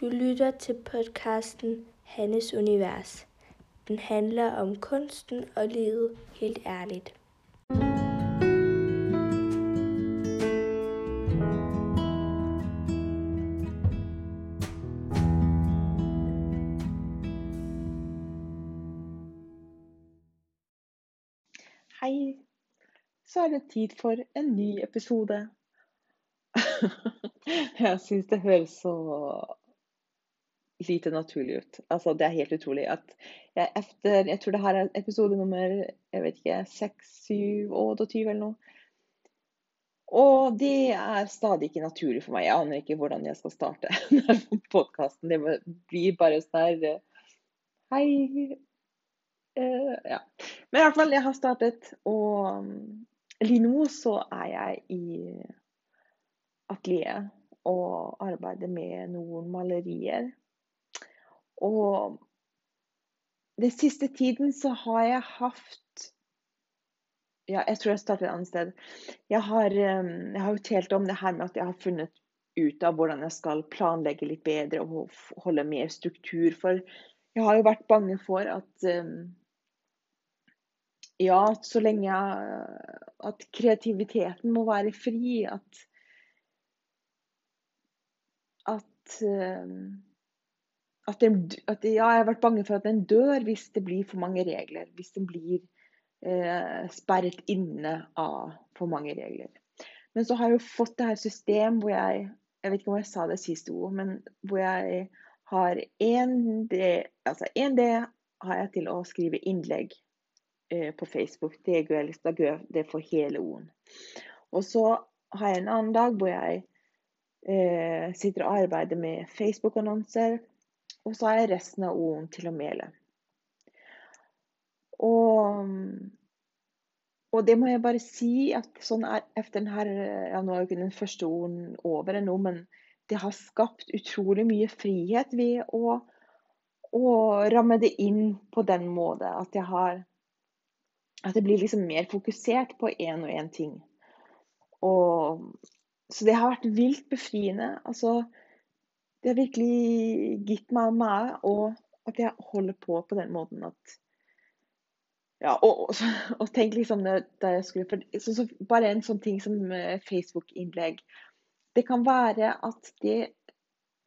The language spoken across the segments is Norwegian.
Du lytter til podcasten Hannes Univers. Den handler om kunsten og livet helt ærligt. Hei, så er det tid for en ny episode. Jeg syns det høres så lite naturlig ut. Altså, det er helt utrolig at jeg efter Jeg tror det her er episode nummer jeg vet ikke, 6, 7, 28 eller noe. Og det er stadig ikke naturlig for meg. Jeg aner ikke hvordan jeg skal starte podkasten. Det blir bare sånn her Hei. Uh, ja. Men i hvert fall, jeg har startet, og lige nå så er jeg i atelier og arbeider med noen malerier. Og den siste tiden så har jeg hatt Ja, jeg tror jeg starter et annet sted. Jeg har, jeg har jo telt om det her med at jeg har funnet ut av hvordan jeg skal planlegge litt bedre og holde mer struktur. For jeg har jo vært bange for at ja, så lenge jeg, at kreativiteten må være fri. At at, at, den, at ja, jeg har vært bange for at den dør hvis det blir for mange regler. Hvis den blir eh, sperret inne av for mange regler. Men så har jeg jo fått det her system hvor jeg Jeg vet ikke om jeg sa det siste ord, men hvor jeg har én D Altså én D har jeg til å skrive innlegg eh, på Facebook. Det gjør jeg, da gjør jeg det for hele orden. Og så har jeg en annen dag hvor jeg eh, sitter og arbeider med Facebook-annonser. Og så har jeg resten av orden til å mele. Og, og, det må jeg bare si at sånn er etter den her ja, Nå er jo ikke den første orden over ennå, men det har skapt utrolig mye frihet ved å, å ramme det inn på den måten at jeg har At det blir liksom mer fokusert på én og én ting. Og så det har vært vilt befriende. Altså, det har virkelig gitt meg meg, og at jeg holder på på den måten at ja, og, og, tenk liksom da jeg skulle så, så Bare en sånn ting som eh, Facebook-innlegg. Det kan være at det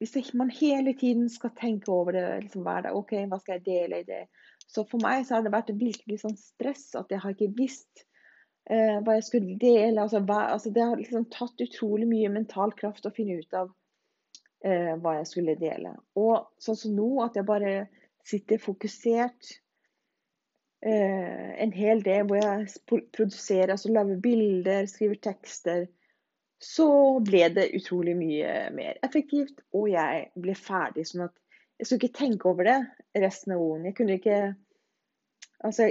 Hvis man hele tiden skal tenke over det liksom hver dag OK, hva skal jeg dele i det? Så for meg så har det vært virkelig sånn stress at jeg har ikke visst eh, hva jeg skulle dele. Altså, hva, altså, det har liksom tatt utrolig mye mental kraft å finne ut av eh, hva jeg skulle dele. Og sånn som nå, at jeg bare sitter fokusert eh, en hel del hvor jeg produserer, altså lager bilder, skriver tekster. Så ble det utrolig mye mer effektivt, og jeg ble ferdig. sånn at jeg skulle ikke tenke over det resten av ordene. Jeg kunne ikke Altså,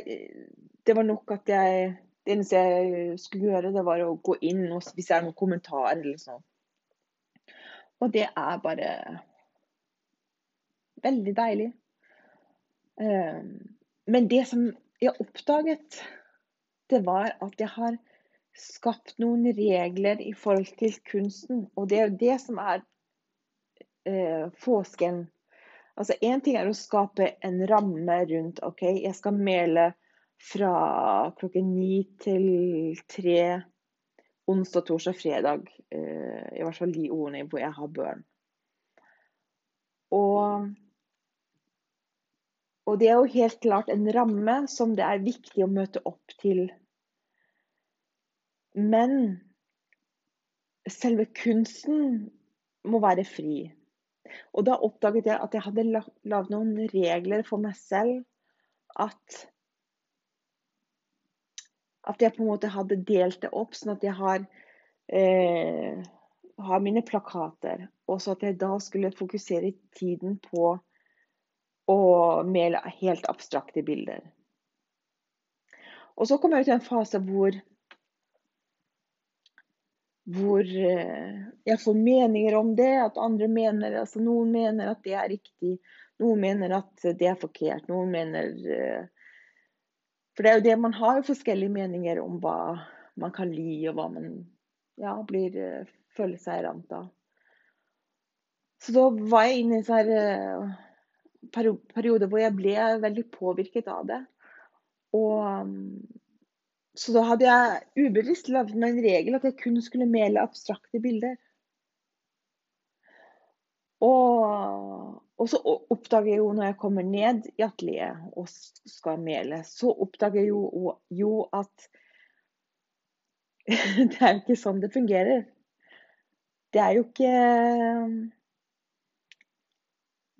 det var nok at jeg det eneste jeg skulle gjøre, det var å gå inn og hvis det er noen kommentarer eller sånn. Og det er bare veldig deilig. Ehm, men det som jeg oppdaget, det var at jeg har skapt noen regler i forhold til kunsten. Og det er jo det som er eh, forskjellen. Altså Én ting er å skape en ramme rundt OK, jeg skal male fra klokken ni til tre onsdag, torsdag, fredag. Eh, I hvert fall de ordene hvor jeg har børn. Og, og det er jo helt klart en ramme som det er viktig å møte opp til. Men selve kunsten må være fri. Og da oppdaget jeg at jeg hadde lagd noen regler for meg selv. At at jeg på en måte hadde delt det opp, sånn at jeg har, eh, har mine plakater. Og så at jeg da skulle fokusere tiden på å male helt abstrakte bilder. Og så kom jeg til en fase hvor hvor eh, jeg får meninger om det, at andre mener altså Noen mener at det er riktig, noen mener at det er forkert. Noen mener eh, for det er jo det man har forskjellige meninger om hva man kan li, og hva man ja, blir, eh, føler seg ramt av. Så da var jeg inne i en sånn eh, periode hvor jeg ble veldig påvirket av det. Og så da hadde jeg ubevisst lagd meg en regel at jeg kun skulle mele abstrakte bilder. Og, og, så oppdager jeg jo når jeg kommer ned i atelieret og skal mele, så oppdager jeg jo, jo at det er jo ikke sånn det fungerer. Det er jo ikke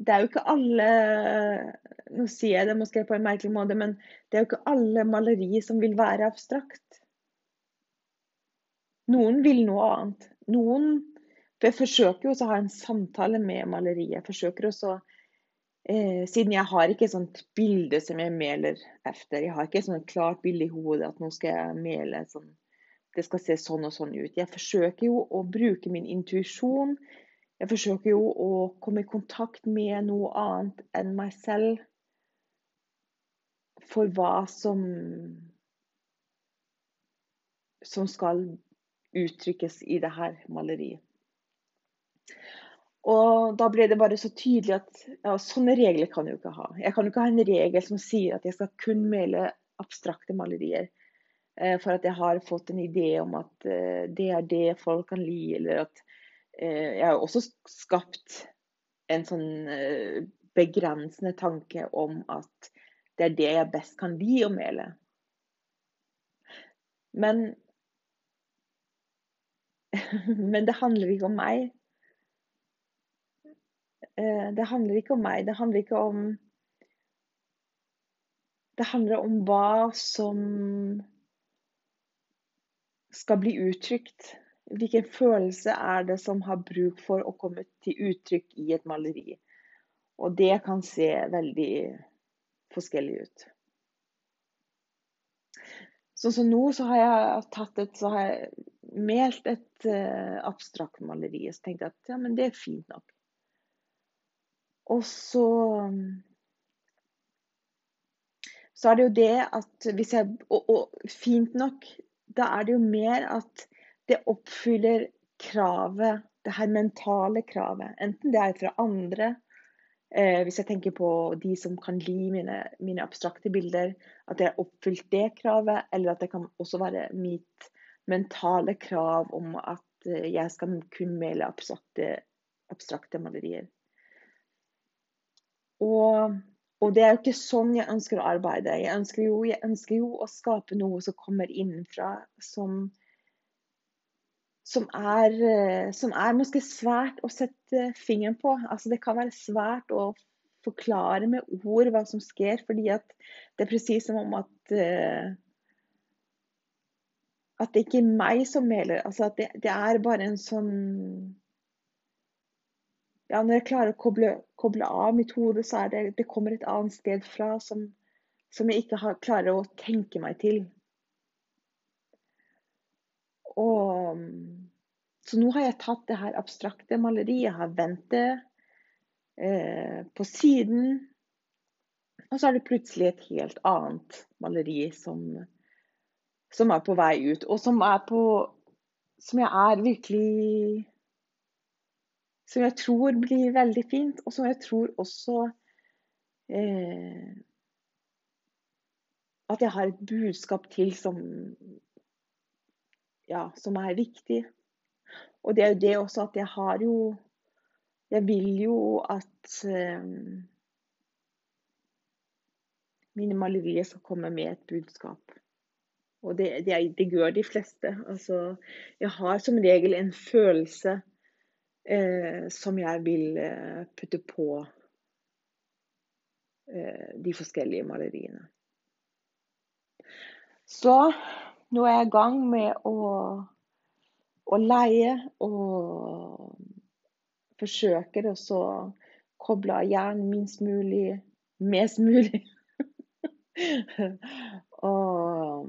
Det er jo ikke alle Nå sier jeg det måske på en merkelig måte, men det er jo ikke alle malerier som vil være abstrakt. Noen vil noe annet. Noen For jeg forsøker jo å ha en samtale med maleriet. Jeg forsøker også eh, Siden jeg har ikke et sånt bilde som jeg meler etter. Jeg har ikke et klart bilde i hodet at nå skal jeg mele sånn det skal se sånn og sånn ut. Jeg forsøker jo å bruke min intuisjon. Jeg forsøker jo å komme i kontakt med noe annet enn meg selv for hva som som skal uttrykkes i det her maleriet. Og da ble det bare så tydelig at ja, sånne regler kan jeg jo ikke ha. Jeg kan jo ikke ha en regel som sier at jeg skal kun male abstrakte malerier. Eh, for at jeg har fått en idé om at eh, det er det folk kan li, eller at eh, Jeg har også skapt en sånn begrensende tanke om at det er det jeg best kan li å mele. Men Men det handler ikke om meg. Det handler ikke om meg. Det handler ikke om Det handler om hva som skal bli uttrykt. Hvilken følelse er det som har bruk for å komme til uttrykk i et maleri? Og det kan se veldig forskjellig ut. Sånn som nå så har jeg tatt et, så har jeg malt et uh, abstrakt maleri. Så tenkte jeg at ja, men det er fint nok. Og så Så er det jo det at hvis jeg Og, og fint nok, da er det jo mer at det oppfyller kravet, det her mentale kravet. Enten det er fra andre, eh, hvis jeg tenker på de som kan li mine, mine abstrakte bilder, at jeg har oppfylt det kravet, eller at det kan også være mitt mentale krav om at eh, jeg skal kun male abstrakte, abstrakte malerier. Og og det er jo ikke sånn jeg ønsker å arbeide. Jeg ønsker jo, jeg ønsker jo å skape noe som kommer innenfra, som, som, er, eh, som er måske svært å sette fingeren på. Altså det kan være svært å forklare med ord hva som skjer, fordi det er presis som om at uh, At det ikke er meg som meler. Altså at det, det er bare en sånn ja, når jeg klarer å koble, koble, av mitt hode, så er det det kommer et annet sted fra som, som jeg ikke har, klarer å tenke meg til. Og, så nå har jeg tatt det her abstrakte maleriet, jeg har vendt det eh, på siden. Og så er det plutselig et helt annet maleri som, som er på vei ut, og som på Som jeg er virkelig som jeg tror blir veldig fint, og som jeg tror også eh, At jeg har et budskap til som ja, som er viktig. Og det er jo det også at jeg har jo Jeg vil jo at eh, mine malerier skal komme med et budskap. Og det, det, det gjør de fleste. Altså, jeg har som regel en følelse eh, som jeg vil eh, putte på eh, de forskjellige maleriene. Så nå er jeg i gang med å, å leie og forsøker å koble hjernen minst mulig, mest mulig. og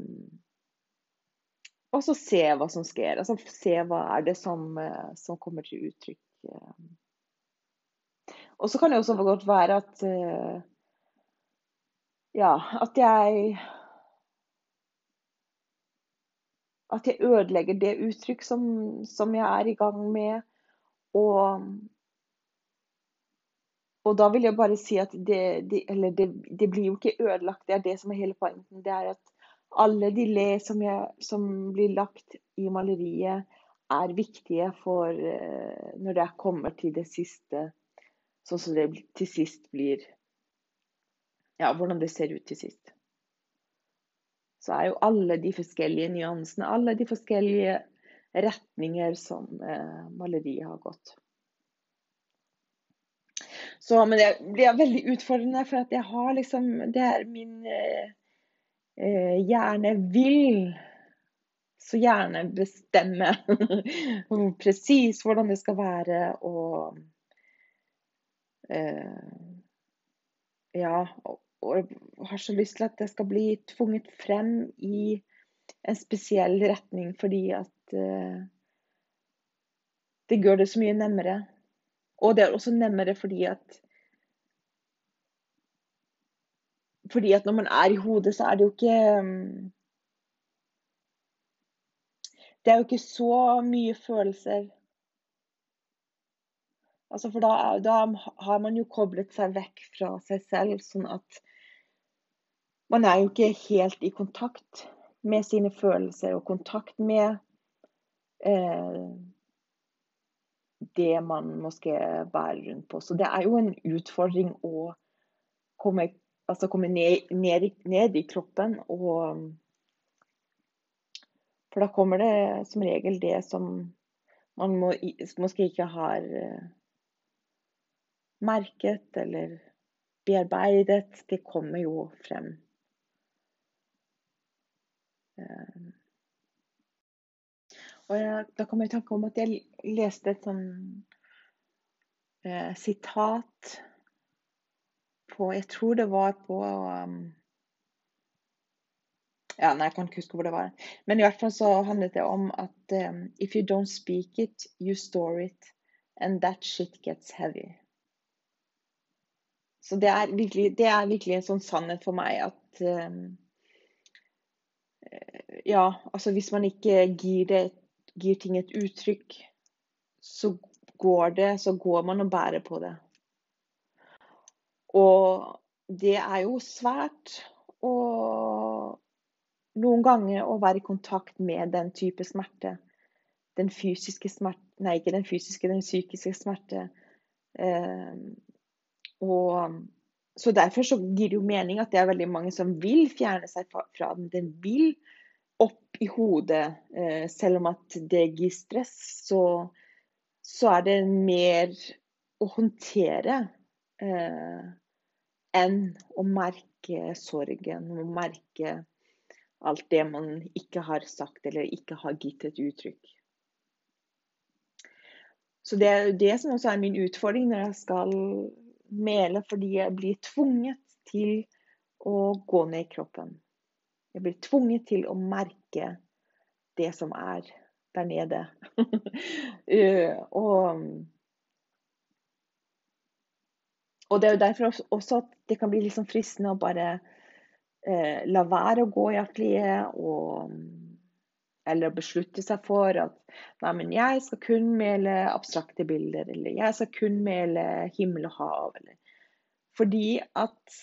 og så se hva som skjer. Altså se hva er det som, eh, som kommer til uttrykk. Eh. Og så kan det også godt være at eh, Ja, at jeg At jeg ødelegger det uttrykk som, som jeg er i gang med. Og og da vil jeg bare si at det, det, eller det, det, blir jo ikke ødelagt. Det er det som er hele poenget. Det er at alle de le som, jeg, som blir lagt i maleriet, er viktige for uh, når det kommer til det siste. Sånn som det til sist blir Ja, hvordan det ser ut til sist. Så er jo alle de forskjellige nyansene, alle de forskjellige retninger som uh, maleriet har gått. Så, men det blir veldig utfordrende, for at jeg har liksom Det er min eh, eh hjerne vil så gjerne bestemme presis hvordan det skal være. Og eh, ja, og, og har så lyst til at det skal bli tvunget frem i en spesiell retning, fordi at eh, det gjør det så mye nemmere. Og det er også nemmere fordi at Fordi at når man er i hodet, så er det jo ikke mm, Det er jo ikke så mye følelser. Altså for da, da, har man jo koblet seg vekk fra seg selv, sånn at man er jo ikke helt i kontakt med sine følelser og kontakt med eh, det man måske bærer rundt på. Så det er jo en utfordring å komme, altså komme ned, ned, ned, i kroppen. Og, for da kommer det som regel det som man må, måske ikke har uh, merket eller bearbeidet. Det kommer jo frem. Uh, og jeg, da kom jeg i tanke om at jeg leste et sånn eh, sitat på Jeg tror det var på um, ja, nei, Jeg kan ikke huske hvor det var. Men i hvert fall så handlet det om at um, if you don't speak it, you store it. And that shit gets heavy. Så det er virkelig, det er virkelig en sånn sannhet for meg at um, Ja, altså hvis man ikke gir det gir ting et uttrykk, så går det, så går man og bærer på det. Og det er jo svært å noen ganger å være i kontakt med den type smerte. Den fysiske smerte Nei, ikke den fysiske, den psykiske smerte. Eh, og så Derfor så gir det jo mening at det er veldig mange som vil fjerne seg fra den. Den vil opp i hodet. Eh, selv om at det gir stress, så, så er det mer å håndtere eh, enn å merke sorgen. Å merke alt det man ikke har sagt eller ikke har gitt et uttrykk. Så det er det som også er min utfordring når jeg skal mele, fordi jeg blir tvunget til å gå ned i kroppen. Jeg blir tvunget til å merke det som er der nede. Eh, og, og, det er jo derfor også at det kan bli sånn fristende å bare eh, la være å gå i atelier og eller beslutte seg for at nei, men jeg skal kun male abstrakte bilder, eller jeg skal kun male himmel og hav. Eller. Fordi at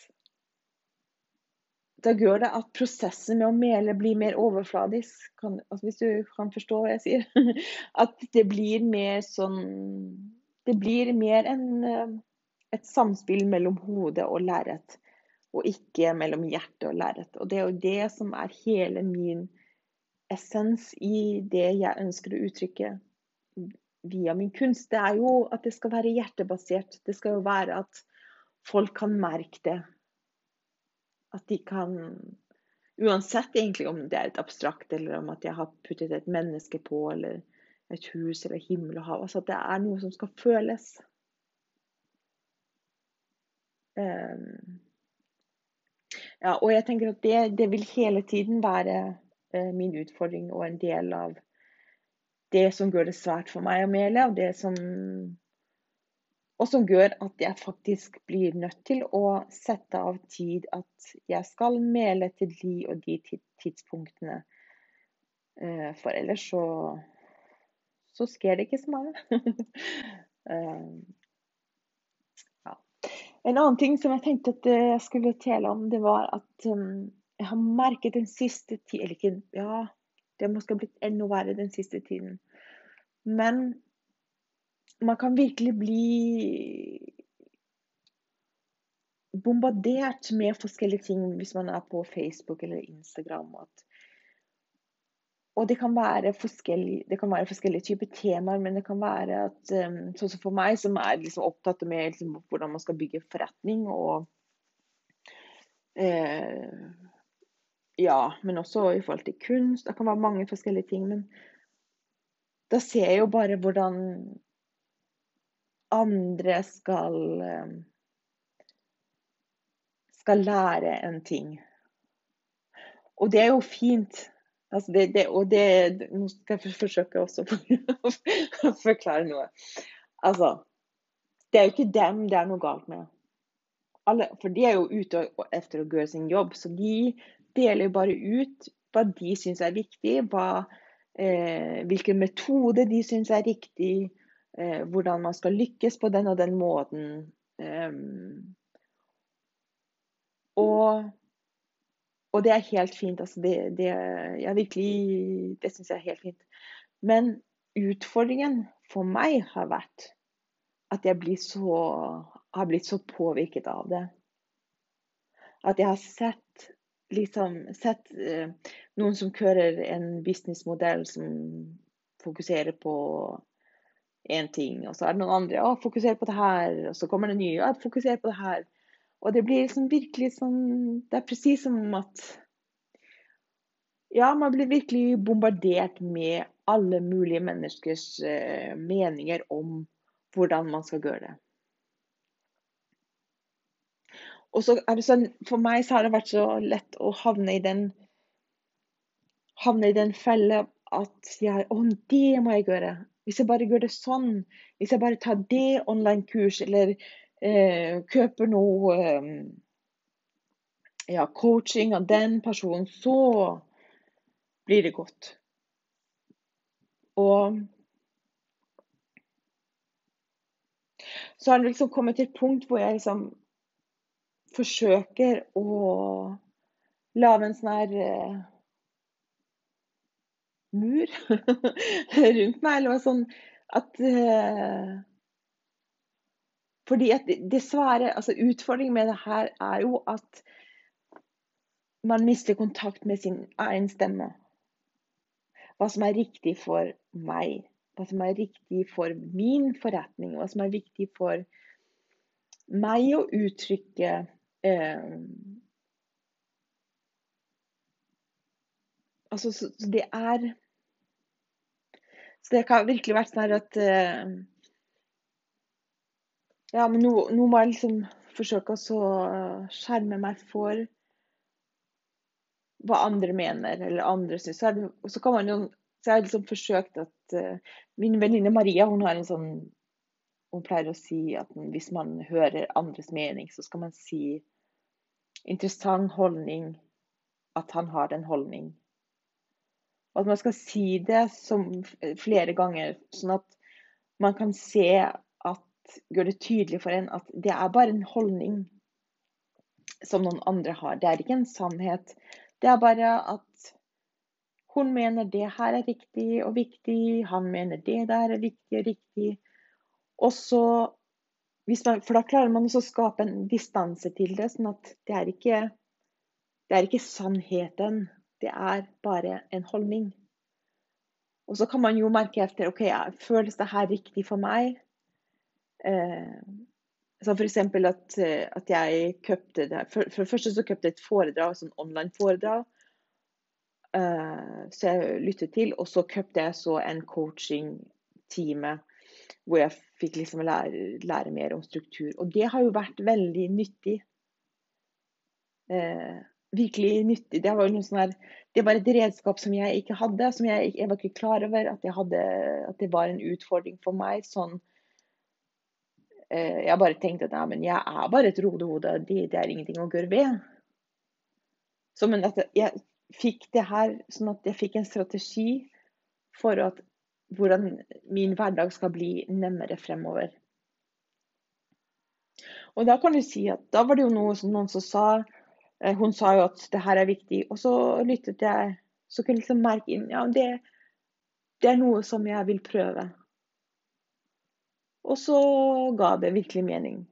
da gjør det at prosessen med å mele blir mer overfladisk. Kan, altså hvis du kan forstå hva jeg sier. At det blir mer sånn Det blir mer en, eh, et samspill mellom hode og lerret, og ikke mellom hjerte og lerret. Og det er jo det som er hele min essens i det jeg ønsker å uttrykke via min kunst. Det er jo at det skal være hjertebasert. Det skal jo være at folk kan merke det at de kan Uansett egentlig om det er et abstrakt, eller om at jeg har puttet et menneske på, eller et hus, eller himmel og hav. Altså at det er noe som skal føles. Um, ja, og jeg tenker at det, det vil hele tiden være uh, min utfordring og en del av det som gjør det svært for meg å mele, og det som og som gjør at jeg faktisk blir nødt til å sette av tid at jeg skal mele til de og de tidspunktene. Eh, for ellers så, så skjer det ikke så mye. Eh. En annen ting som jeg tenkte at jeg skulle tale om, det var at um, jeg har merket den siste tiden Eller ikke Ja, det har måske blitt enda verre den siste tiden. Men man kan virkelig bli bombardert med forskjellige ting hvis man er på Facebook eller Instagram. At og det kan det kan være forskjellige typer temaer, men det kan være at um, Sånn som for meg, som er liksom opptatt med liksom, hvordan man skal bygge forretning og eh, Ja, men også i forhold til kunst. Det kan være mange forskjellige ting. Men da ser jeg jo bare hvordan andre skal um, skal lære en ting. Og det er jo fint. Altså det, det, og det Nå skal jeg forsøke også å forklare noe. Altså Det er jo ikke dem det er noe galt med. Alle, for de er jo ute etter å gjøre sin jobb, så de deler jo bare ut hva de syns er viktig, hva, eh, hvilken metode de syns er riktig, eh, hvordan man skal lykkes på den og den måten. Um, og og det er helt fint. Altså det, det, jeg det syns jeg er helt fint. Men utfordringen for meg har vært at jeg så, har blitt så påvirket av det. At jeg har sett, liksom, sett eh, noen som kører en businessmodell som fokuserer på én ting, og så er det noen andre som fokuserer på det her, og så kommer det nye ja, fokuserer på det her. Og det blir liksom virkelig sånn Det er presis som at Ja, man blir virkelig bombardert med alle mulige menneskers uh, meninger om hvordan man skal gjøre det. Og så er det sånn, For meg så har det vært så lett å havne i den havne i den felle at jeg, å, det må jeg gjøre. Hvis jeg bare gjør det sånn, hvis jeg bare tar det online-kurs, eller eh, kjøper noe eh, ja, coaching av den personen, så blir det godt. Og så har det liksom kommet til et punkt hvor jeg liksom forsøker å lage en sånn her eh, mur rundt meg, eller sånn at eh, fordi at dessverre, altså Utfordringen med det her er jo at man mister kontakt med sin egen stemme. Hva som er riktig for meg. Hva som er riktig for min forretning. Hva som er viktig for meg å uttrykke eh, Altså, så, så det er Så det kan virkelig vært sånn at eh, ja, men nå, nå, må jeg liksom forsøke å skjerme meg for hva andre mener, eller andre syns. Så så jeg har liksom forsøkt at uh, Min venninne Maria hun har en sånn Hun pleier å si at hvis man hører andres mening, så skal man si interessant holdning. At han har en holdning. Og at man skal si det som, flere ganger, sånn at man kan se gjør det tydelig for en at det er bare en holdning som noen andre har. Det er ikke en sannhet. Det er bare at hun mener det her er riktig og viktig, han mener det der er viktig og riktig. Og så, man, for da klarer man også å skape en distanse til det, sånn at det er ikke, det er ikke sannheten. Det er bare en holdning. Og så kan man jo merke etter ok, føles det her riktig for meg? Eh, som f.eks. At, eh, at jeg kjøpte det for, for, det første så kjøpte jeg et foredrag, sånn online foredrag. Eh, så jeg lyttet til. Og så kjøpte jeg så en coaching-time hvor jeg fikk liksom lære, lære, mer om struktur. Og det har jo vært veldig nyttig. Eh, virkelig nyttig. Det var, sånn her, det var, et redskap som jeg ikke hadde. som Jeg, jeg var ikke klar over at, hadde, at det var en utfordring for meg. sånn Eh, jeg bare tenkte at men jeg er bare et rodehode, det, det er ingenting å gjøre ved. Så, men at jeg fikk det her sånn at jeg fikk en strategi for at, hvordan min hverdag skal bli nemmere fremover. Og da kan du si at da var det jo noe som noen som sa eh, Hun sa jo at det her er viktig, og så lyttet jeg. Så kunne jeg liksom merke inn Ja, det, det er noe som jeg vil prøve. Og så ga det virkelig mening.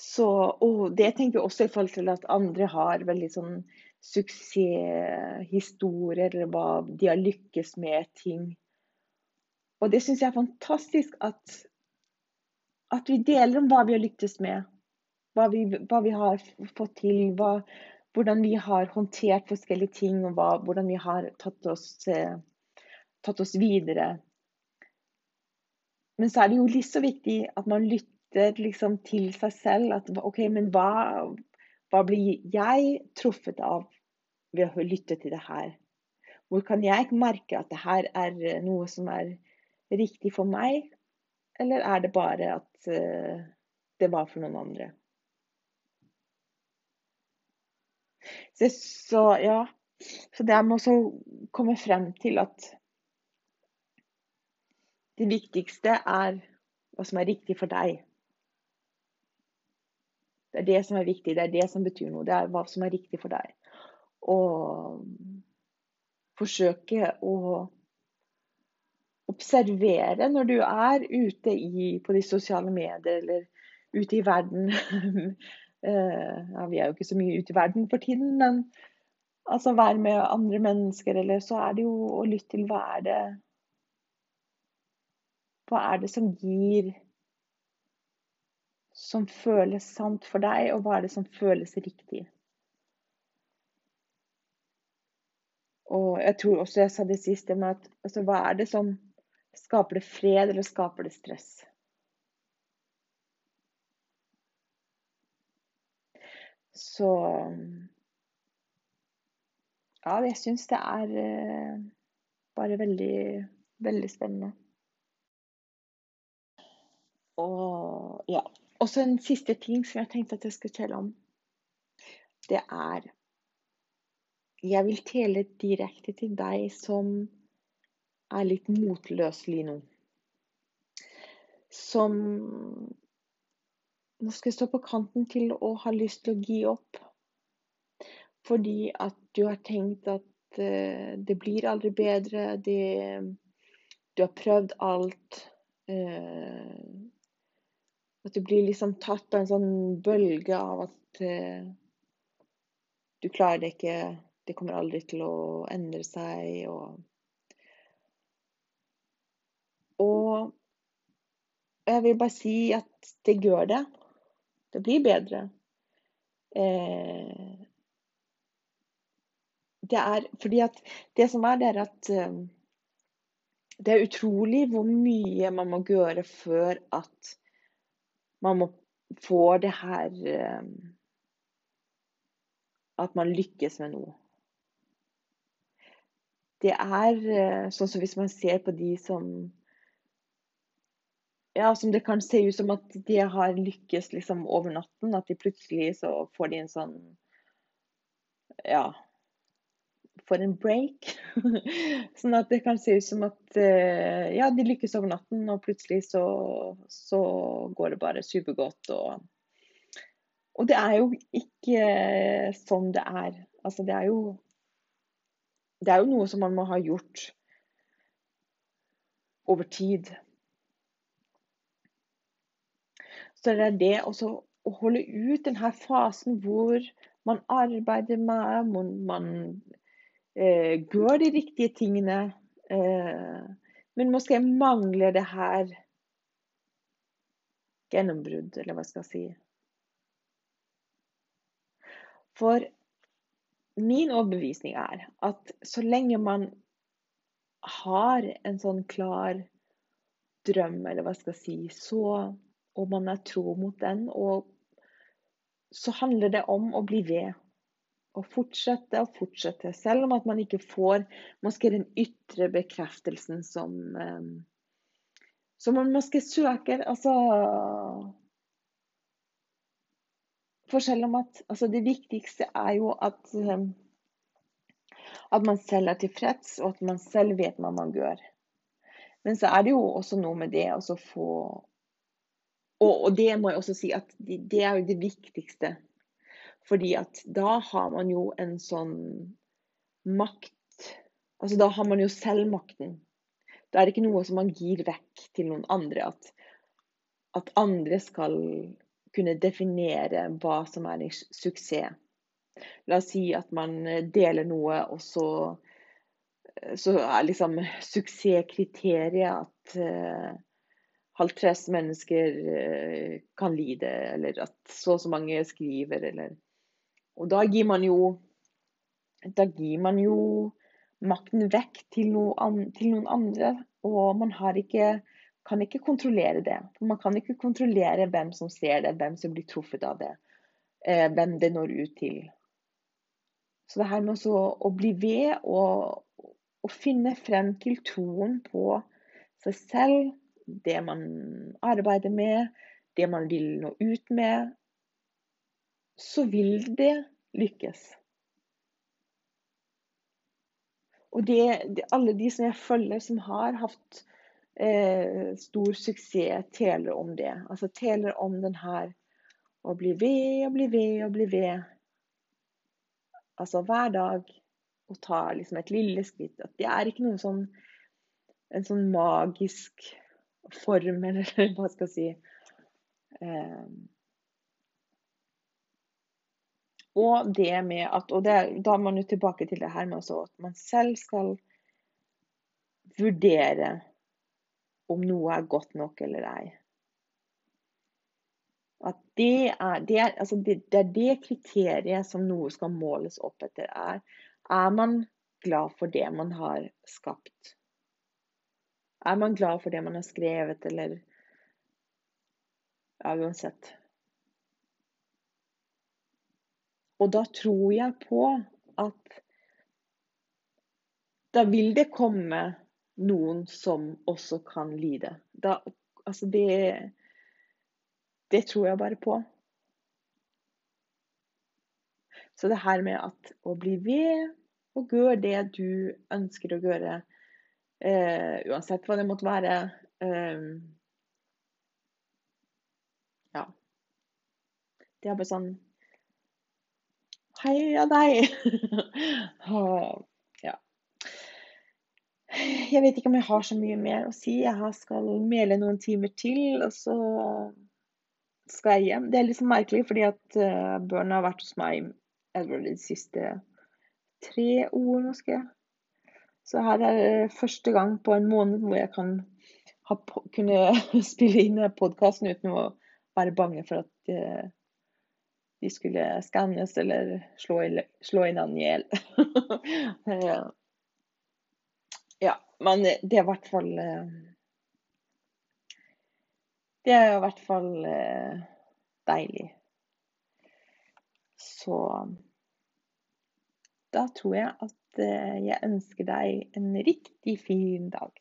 Så, og det tenker jeg også i forhold til at andre har veldig sånn suksesshistorier, eller hva de har lykkes med ting. Og det syns jeg er fantastisk at, at vi deler om hva vi har lyktes med. Hva vi, hva vi har fått til, hva, hvordan vi har håndtert forskjellige ting, og hva, hvordan vi har tatt oss, eh, tatt oss videre. Men så er det jo litt så viktig at man lytter liksom til seg selv. At OK, men hva, hva blir jeg truffet av ved å lytte til det her? Hvor kan jeg merke at det her er noe som er riktig for meg? Eller er det bare at uh, det var for noen andre? Så ja. Så det med å komme frem til at det viktigste er hva som er riktig for deg. Det er det som er viktig, det er det som betyr noe. Det er hva som er riktig for deg. Og forsøke å observere når du er ute i, på de sosiale medier eller ute i verden. Eh, ja, vi er jo ikke så mye ute i verden for tiden, men altså være med andre mennesker, eller så er det jo å lytte til hva er det Hva er det som gir som føles sant for deg, og hva er det som føles riktig. Og jeg tror også jeg sa det siste med at altså, hva er det som skaper det fred, eller skaper det stress? Så Ja, jeg syns det er eh, bare veldig, veldig spennende. Og ja. Så en siste ting som jeg tenkte at jeg skulle telle om. Det er Jeg vil tele direkte til deg som er litt motløselig nå. Som nå skal jeg stå på kanten til å ha lyst til å gi opp. Fordi at du har tenkt at uh, det blir aldri bedre. Det, du har prøvd alt. Uh, at du blir liksom tatt av en sånn bølge av at eh, du klarer det ikke, det kommer aldri til å endre seg og Og jeg vil bare si at det gjør det. Det blir bedre. Eh, det er fordi at Det som er, det er at eh, det er utrolig hvor mye man må gjøre før at man må få det her eh, At man lykkes med noe. Det er eh, sånn som hvis man ser på de som ja, som det kan se ut som at de har lykkes liksom over natten. At de plutselig så får de en sånn Ja, for en break. sånn at det kan se ut som at uh, ja, de lykkes over natten, og plutselig så, så går det bare supergodt. Og, og det er jo ikke sånn det er. Altså, det er jo Det er jo noe som man må ha gjort over tid. Så det er det også å holde ut denne fasen hvor man arbeider med, man eh, gjør de riktige tingene, eh, men måske mangler det her gjennombrudd, eller hva skal jeg si. For min overbevisning er at så lenge man har en sånn klar drøm, eller hva skal jeg si, så, og man er tro mot den, og så handler det om å bli ved og fortsette og fortsette, selv om at man ikke får måske den ytre bekreftelsen som um, som man måske søker. Altså For selv om at altså Det viktigste er jo at um, at man selv er tilfreds, og at man selv vet hva man gjør. Men så er det jo også noe med det å få Og, og, det må jeg også si at det er jo det viktigste. Fordi at da har man jo en sånn makt Altså da har man jo selvmakten. Da er det ikke noe som man gir vekk til noen andre. At, at andre skal kunne definere hva som er en suksess. La oss si at man deler noe, og så, så er liksom suksesskriteriet at uh, halvtreds mennesker uh, kan lide, eller at så og så mange skriver, eller Og da gir man jo Da gir man jo makten vekk til, noe, til noen andre, og man ikke kan ikke kontrollere det. Man kan ikke kontrollere hvem som ser det, hvem som blir truffet av det, eh, hvem det når ut til. Så det her med å bli ved og, og finne frem til troen på seg selv, det man arbeider med, det man vil nå ut med, så vil det lykkes. Og det, det, alle de som jeg følger som har hatt eh, stor suksess teler om det. Altså teler om den her å bli ved og bli ved og bli ved. Altså hver dag å ta liksom et lille skritt. At det er ikke noen sånn en sånn magisk form, eller hva skal jeg si. Eh, og det med at Og det, da er man jo tilbake til det her med at man selv skal vurdere om noe er godt nok eller ei. At det er det, er, altså det, det er det kriteriet som noe skal måles opp etter. Er, er man glad for det man har skapt? Er man glad for det man har skrevet, eller Ja, uansett. Og da tror jeg på at da vil det komme noen som også kan lide. Da, altså det Det tror jeg bare på. Så det her med at å bli ved og gjøre det du ønsker å gjøre, eh, uansett hva det måtte være eh, Ja. Det er bare sånn Heia deg! Jeg vet ikke om jeg har så mye mer å si. Jeg skal mele noen timer til, og så skal jeg hjem. Det er litt så merkelig, fordi at uh, børnene har vært hos meg de siste tre år, måske. Så her er det første gang på en måned hvor jeg kan ha, kunne spille inn podkasten uten å være bange for at uh, de skulle skannes eller slå, slå an i hjel. Ja, men det er i hvert fall eh, Det er i hvert fall eh, deilig. Så da tror jeg at eh, jeg ønsker deg en riktig fin dag.